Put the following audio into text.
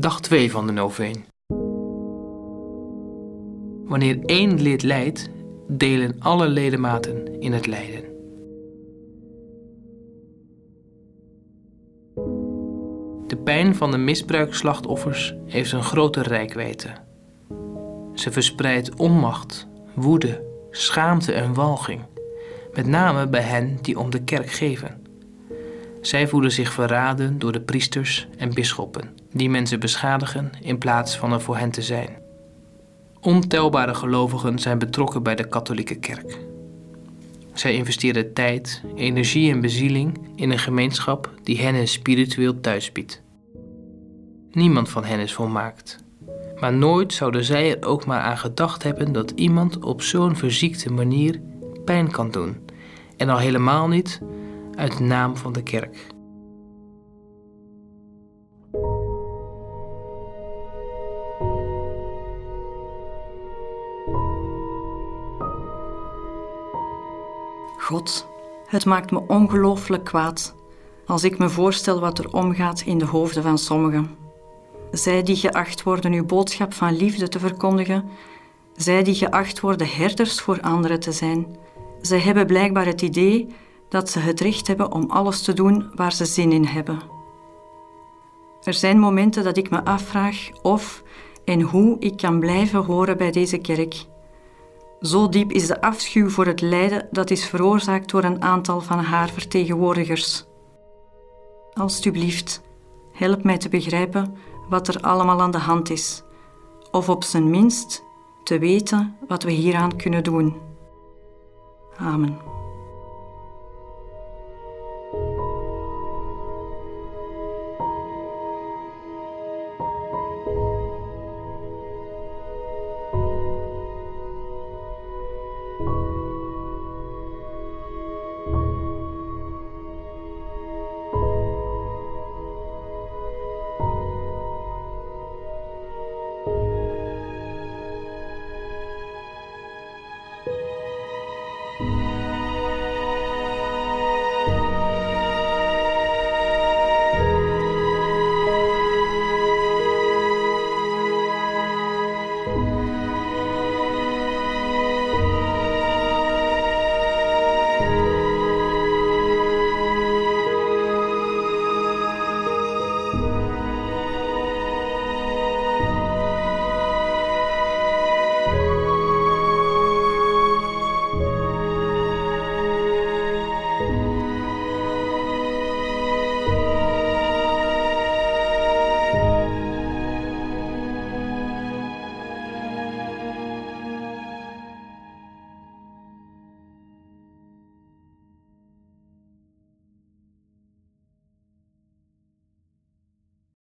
Dag 2 van de noveen. Wanneer één lid lijdt, delen alle ledematen in het lijden. De pijn van de misbruikslachtoffers heeft een grote rijkwijde. Ze verspreidt onmacht, woede, schaamte en walging, met name bij hen die om de kerk geven. Zij voelen zich verraden door de priesters en bisschoppen, die mensen beschadigen in plaats van er voor hen te zijn. Ontelbare gelovigen zijn betrokken bij de katholieke kerk. Zij investeren tijd, energie en bezieling in een gemeenschap die hen een spiritueel thuis biedt. Niemand van hen is volmaakt. Maar nooit zouden zij er ook maar aan gedacht hebben dat iemand op zo'n verziekte manier pijn kan doen. En al helemaal niet uit naam van de kerk. God, het maakt me ongelooflijk kwaad als ik me voorstel wat er omgaat in de hoofden van sommigen. Zij die geacht worden uw boodschap van liefde te verkondigen, zij die geacht worden herders voor anderen te zijn. Zij hebben blijkbaar het idee dat ze het recht hebben om alles te doen waar ze zin in hebben. Er zijn momenten dat ik me afvraag of en hoe ik kan blijven horen bij deze kerk. Zo diep is de afschuw voor het lijden dat is veroorzaakt door een aantal van haar vertegenwoordigers. Alsjeblieft, help mij te begrijpen wat er allemaal aan de hand is, of op zijn minst te weten wat we hieraan kunnen doen. Amen.